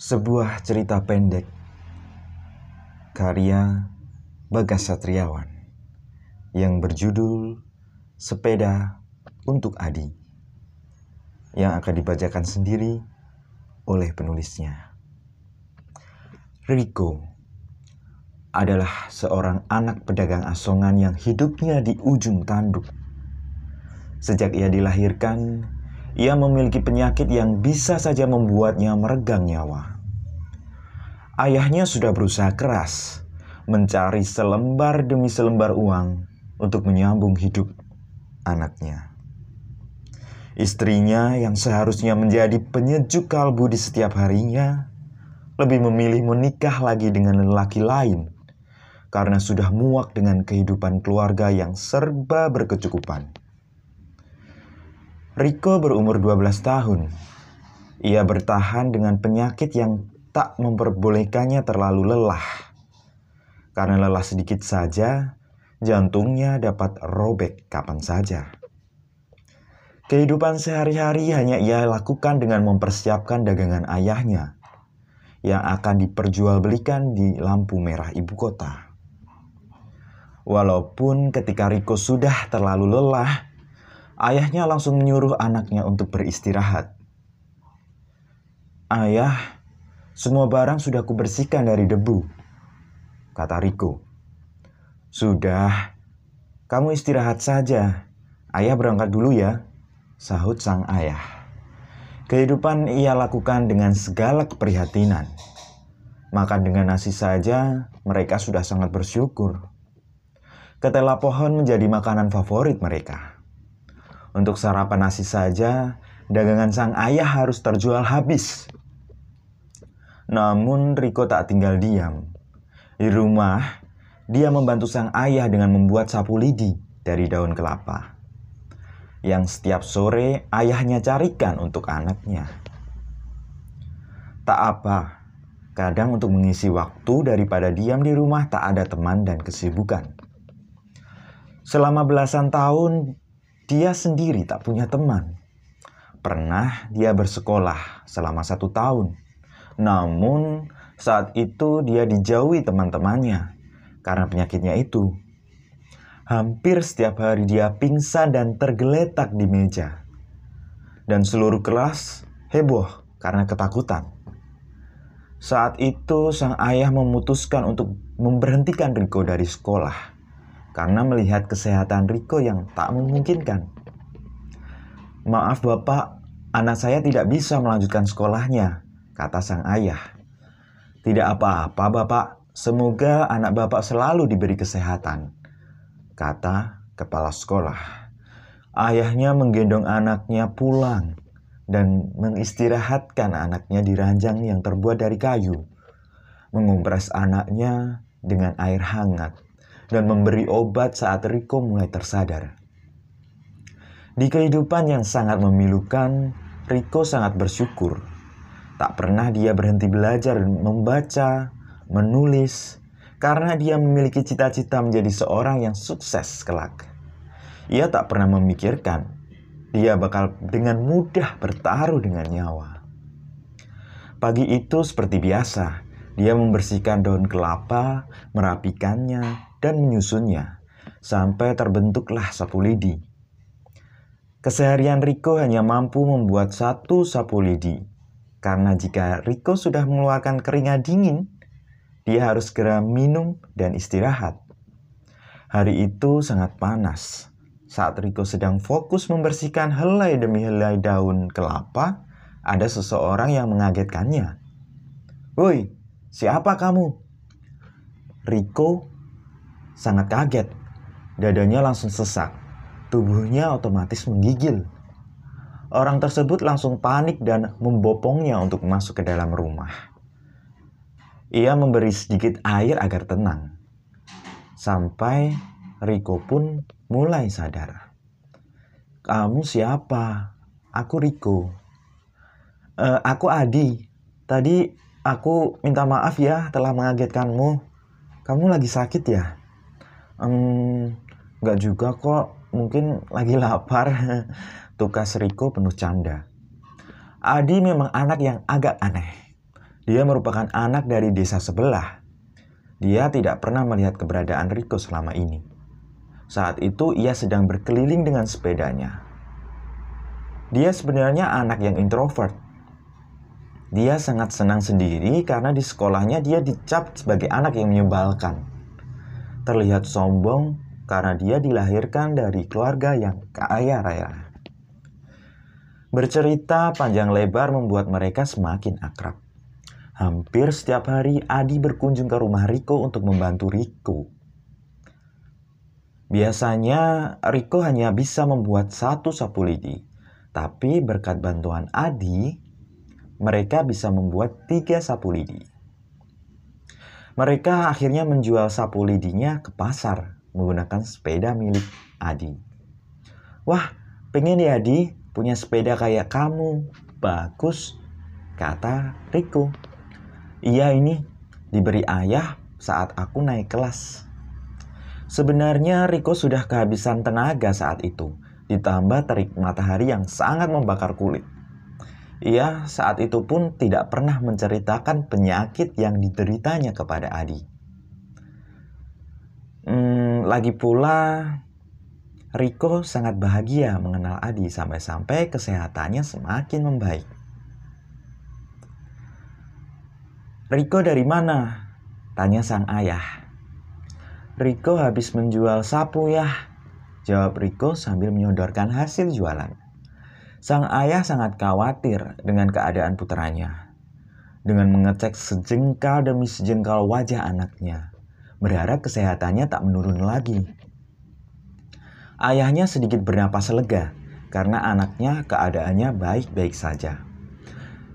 Sebuah cerita pendek karya Bagas Satriawan yang berjudul Sepeda untuk Adi yang akan dibacakan sendiri oleh penulisnya. Rico adalah seorang anak pedagang asongan yang hidupnya di ujung tanduk. Sejak ia dilahirkan, ia memiliki penyakit yang bisa saja membuatnya meregang nyawa. Ayahnya sudah berusaha keras mencari selembar demi selembar uang untuk menyambung hidup anaknya. Istrinya yang seharusnya menjadi penyejuk kalbu di setiap harinya lebih memilih menikah lagi dengan lelaki lain karena sudah muak dengan kehidupan keluarga yang serba berkecukupan. Riko berumur 12 tahun. Ia bertahan dengan penyakit yang tak memperbolehkannya terlalu lelah. Karena lelah sedikit saja, jantungnya dapat robek kapan saja. Kehidupan sehari-hari hanya ia lakukan dengan mempersiapkan dagangan ayahnya yang akan diperjualbelikan di lampu merah ibu kota. Walaupun ketika Riko sudah terlalu lelah, Ayahnya langsung menyuruh anaknya untuk beristirahat. Ayah, semua barang sudah kubersihkan dari debu, kata Riko. Sudah, kamu istirahat saja. Ayah berangkat dulu ya, sahut sang ayah. Kehidupan ia lakukan dengan segala keprihatinan. Makan dengan nasi saja, mereka sudah sangat bersyukur. Ketela pohon menjadi makanan favorit mereka. Untuk sarapan nasi saja, dagangan sang ayah harus terjual habis. Namun Riko tak tinggal diam. Di rumah, dia membantu sang ayah dengan membuat sapu lidi dari daun kelapa. Yang setiap sore ayahnya carikan untuk anaknya. Tak apa, kadang untuk mengisi waktu daripada diam di rumah tak ada teman dan kesibukan. Selama belasan tahun dia sendiri tak punya teman. Pernah dia bersekolah selama satu tahun. Namun saat itu dia dijauhi teman-temannya karena penyakitnya itu. Hampir setiap hari dia pingsan dan tergeletak di meja. Dan seluruh kelas heboh karena ketakutan. Saat itu sang ayah memutuskan untuk memberhentikan Riko dari sekolah karena melihat kesehatan Riko yang tak memungkinkan. Maaf Bapak, anak saya tidak bisa melanjutkan sekolahnya, kata sang ayah. Tidak apa-apa Bapak, semoga anak Bapak selalu diberi kesehatan, kata kepala sekolah. Ayahnya menggendong anaknya pulang dan mengistirahatkan anaknya di ranjang yang terbuat dari kayu. Mengompres anaknya dengan air hangat dan memberi obat saat Riko mulai tersadar. Di kehidupan yang sangat memilukan, Riko sangat bersyukur. Tak pernah dia berhenti belajar membaca, menulis, karena dia memiliki cita-cita menjadi seorang yang sukses kelak. Ia tak pernah memikirkan dia bakal dengan mudah bertaruh dengan nyawa. Pagi itu seperti biasa, dia membersihkan daun kelapa, merapikannya, dan menyusunnya sampai terbentuklah sapu lidi. Keseharian Riko hanya mampu membuat satu sapu lidi, karena jika Riko sudah mengeluarkan keringat dingin, dia harus segera minum dan istirahat. Hari itu sangat panas. Saat Riko sedang fokus membersihkan helai demi helai daun kelapa, ada seseorang yang mengagetkannya. Woi, siapa kamu? Riko sangat kaget. Dadanya langsung sesak. Tubuhnya otomatis menggigil. Orang tersebut langsung panik dan membopongnya untuk masuk ke dalam rumah. Ia memberi sedikit air agar tenang. Sampai Riko pun mulai sadar. Kamu siapa? Aku Riko. E, aku Adi. Tadi aku minta maaf ya telah mengagetkanmu. Kamu lagi sakit ya? Um, nggak juga kok, mungkin lagi lapar. Tukas Riko penuh canda. Adi memang anak yang agak aneh. Dia merupakan anak dari desa sebelah. Dia tidak pernah melihat keberadaan Riko selama ini. Saat itu ia sedang berkeliling dengan sepedanya. Dia sebenarnya anak yang introvert. Dia sangat senang sendiri karena di sekolahnya dia dicap sebagai anak yang menyebalkan. Terlihat sombong karena dia dilahirkan dari keluarga yang kaya raya. Bercerita panjang lebar membuat mereka semakin akrab. Hampir setiap hari Adi berkunjung ke rumah Riko untuk membantu Riko. Biasanya Riko hanya bisa membuat satu sapu lidi, tapi berkat bantuan Adi, mereka bisa membuat tiga sapu lidi. Mereka akhirnya menjual sapu lidinya ke pasar menggunakan sepeda milik Adi. Wah, pengen ya Adi punya sepeda kayak kamu. Bagus, kata Riko. Iya ini diberi ayah saat aku naik kelas. Sebenarnya Riko sudah kehabisan tenaga saat itu, ditambah terik matahari yang sangat membakar kulit. Ia saat itu pun tidak pernah menceritakan penyakit yang dideritanya kepada Adi. Hmm, lagi pula, Riko sangat bahagia mengenal Adi sampai-sampai kesehatannya semakin membaik. Riko dari mana? Tanya sang ayah. Riko habis menjual sapu ya. Jawab Riko sambil menyodorkan hasil jualan. Sang ayah sangat khawatir dengan keadaan putranya. Dengan mengecek sejengkal demi sejengkal wajah anaknya. Berharap kesehatannya tak menurun lagi. Ayahnya sedikit bernapas lega karena anaknya keadaannya baik-baik saja.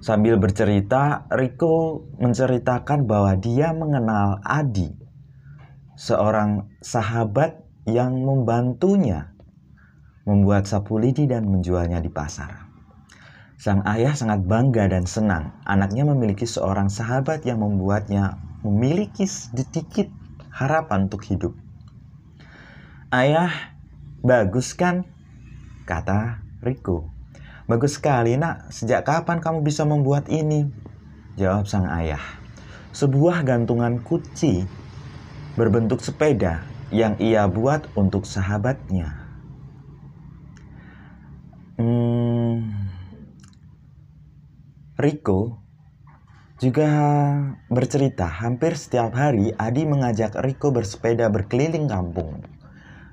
Sambil bercerita, Riko menceritakan bahwa dia mengenal Adi, seorang sahabat yang membantunya membuat sapu lidi dan menjualnya di pasar. Sang ayah sangat bangga dan senang anaknya memiliki seorang sahabat yang membuatnya memiliki sedikit harapan untuk hidup. Ayah, bagus kan? Kata Riko. Bagus sekali nak, sejak kapan kamu bisa membuat ini? Jawab sang ayah. Sebuah gantungan kunci berbentuk sepeda yang ia buat untuk sahabatnya. Riko juga bercerita hampir setiap hari Adi mengajak Riko bersepeda berkeliling kampung.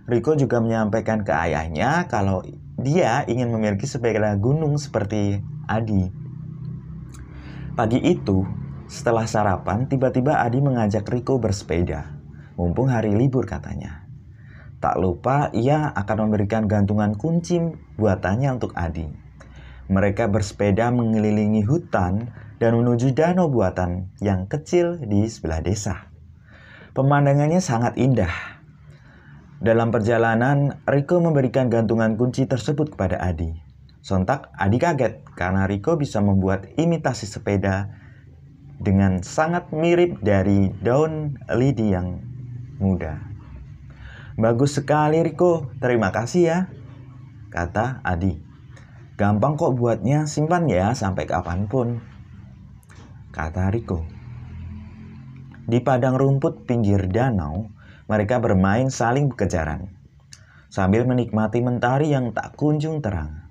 Riko juga menyampaikan ke ayahnya kalau dia ingin memiliki sepeda gunung seperti Adi. Pagi itu, setelah sarapan, tiba-tiba Adi mengajak Riko bersepeda. Mumpung hari libur katanya. Tak lupa ia akan memberikan gantungan kunci buatannya untuk Adi. Mereka bersepeda mengelilingi hutan dan menuju danau buatan yang kecil di sebelah desa. Pemandangannya sangat indah dalam perjalanan, Riko memberikan gantungan kunci tersebut kepada Adi. Sontak, Adi kaget karena Riko bisa membuat imitasi sepeda dengan sangat mirip dari daun lidi yang muda. Bagus sekali Riko, terima kasih ya, kata Adi. Gampang kok buatnya, simpan ya sampai kapan pun, kata Riko. Di padang rumput pinggir danau, mereka bermain saling kejaran sambil menikmati mentari yang tak kunjung terang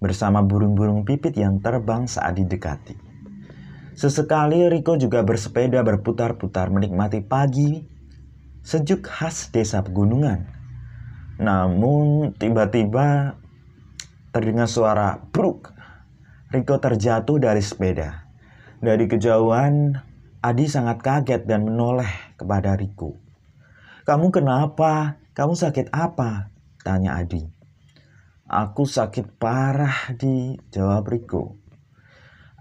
bersama burung-burung pipit yang terbang saat didekati. Sesekali Riko juga bersepeda berputar-putar menikmati pagi sejuk khas desa pegunungan. Namun tiba-tiba terdengar suara bruk. Riko terjatuh dari sepeda. Dari kejauhan, Adi sangat kaget dan menoleh kepada Riko. Kamu kenapa? Kamu sakit apa? Tanya Adi. Aku sakit parah di jawab Riko.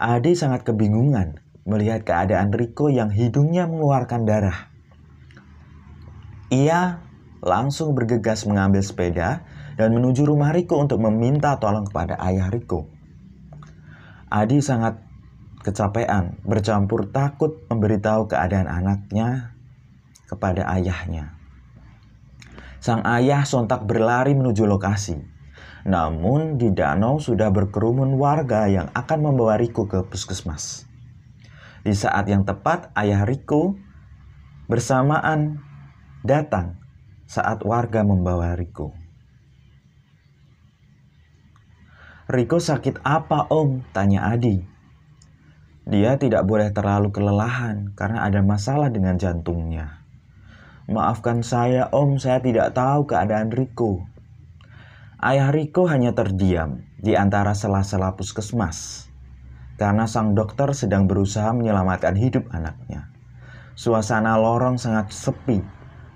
Adi sangat kebingungan melihat keadaan Riko yang hidungnya mengeluarkan darah. Ia langsung bergegas mengambil sepeda dan menuju rumah Riko untuk meminta tolong kepada ayah Riko. Adi sangat kecapean, bercampur takut memberitahu keadaan anaknya kepada ayahnya. Sang ayah sontak berlari menuju lokasi. Namun di danau sudah berkerumun warga yang akan membawa Riko ke puskesmas. Di saat yang tepat, ayah Riko bersamaan datang saat warga membawa Riko. Riko sakit apa om? Tanya Adi. Dia tidak boleh terlalu kelelahan karena ada masalah dengan jantungnya. Maafkan saya om, saya tidak tahu keadaan Riko. Ayah Riko hanya terdiam di antara sela-sela puskesmas karena sang dokter sedang berusaha menyelamatkan hidup anaknya. Suasana lorong sangat sepi,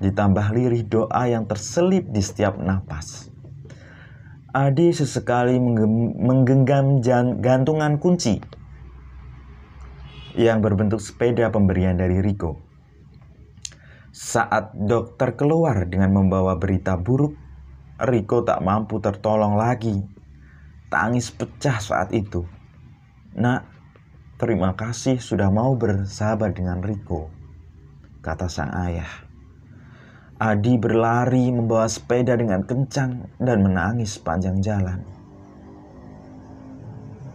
ditambah lirih doa yang terselip di setiap napas. Adi sesekali menggenggam gantungan kunci yang berbentuk sepeda pemberian dari Riko. Saat dokter keluar dengan membawa berita buruk, Riko tak mampu tertolong lagi. Tangis pecah saat itu. Nak, terima kasih sudah mau bersahabat dengan Riko, kata sang ayah. Adi berlari membawa sepeda dengan kencang dan menangis sepanjang jalan.